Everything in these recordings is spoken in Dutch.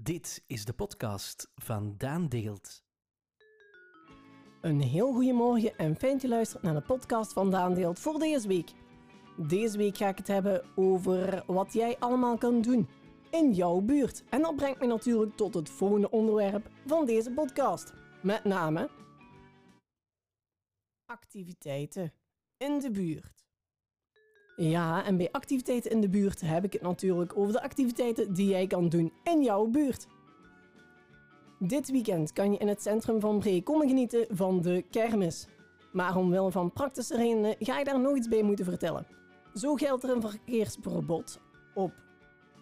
Dit is de podcast van Daan Deelt. Een heel goede morgen en fijn dat je luistert naar de podcast van Daan Deelt voor deze week. Deze week ga ik het hebben over wat jij allemaal kan doen in jouw buurt. En dat brengt me natuurlijk tot het volgende onderwerp van deze podcast. Met name activiteiten in de buurt. Ja, en bij activiteiten in de buurt heb ik het natuurlijk over de activiteiten die jij kan doen in jouw buurt. Dit weekend kan je in het centrum van Bree komen genieten van de kermis. Maar omwille van praktische redenen ga je daar nog iets bij moeten vertellen. Zo geldt er een verkeersverbod op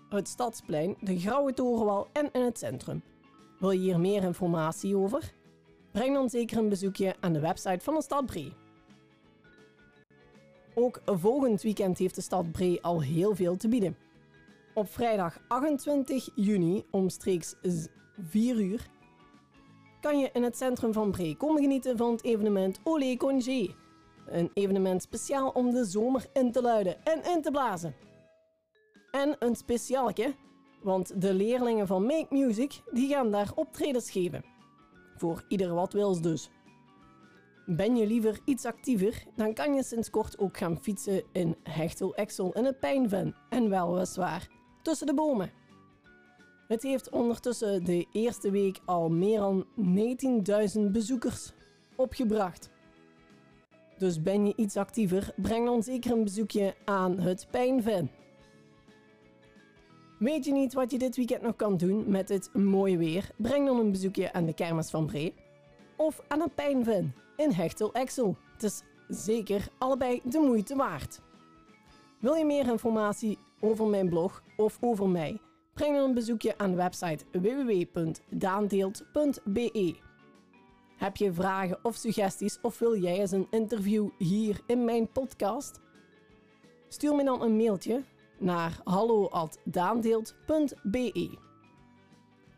het Stadsplein, de Grauwe Torenwal en in het centrum. Wil je hier meer informatie over? Breng dan zeker een bezoekje aan de website van de stad Bree. Ook volgend weekend heeft de stad Bree al heel veel te bieden. Op vrijdag 28 juni omstreeks 4 uur kan je in het centrum van Bree komen genieten van het evenement Olé Congé. Een evenement speciaal om de zomer in te luiden en in te blazen. En een speciaalke, want de leerlingen van Make Music die gaan daar optredens geven. Voor ieder wat wils dus. Ben je liever iets actiever, dan kan je sinds kort ook gaan fietsen in Hechtel Exel in het Pijnven. En wel weliswaar tussen de bomen. Het heeft ondertussen de eerste week al meer dan 19.000 bezoekers opgebracht. Dus ben je iets actiever, breng dan zeker een bezoekje aan het Pijnven. Weet je niet wat je dit weekend nog kan doen met het mooie weer? Breng dan een bezoekje aan de kermis van Bree of aan een Pijnven in Hechtel Exel. Het is zeker allebei de moeite waard. Wil je meer informatie over mijn blog of over mij? Breng dan een bezoekje aan de website www.daandeelt.be. Heb je vragen of suggesties of wil jij eens een interview hier in mijn podcast? Stuur me dan een mailtje naar hallo@daandeelt.be.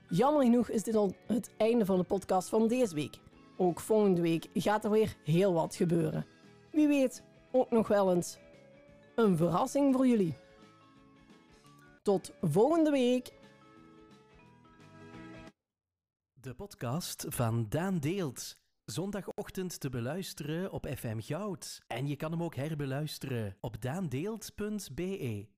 Jammer genoeg is dit al het einde van de podcast van deze week. Ook volgende week gaat er weer heel wat gebeuren. Wie weet, ook nog wel eens een verrassing voor jullie. Tot volgende week. De podcast van Daan Deelt. Zondagochtend te beluisteren op FM Goud. En je kan hem ook herbeluisteren op daandeelt.be.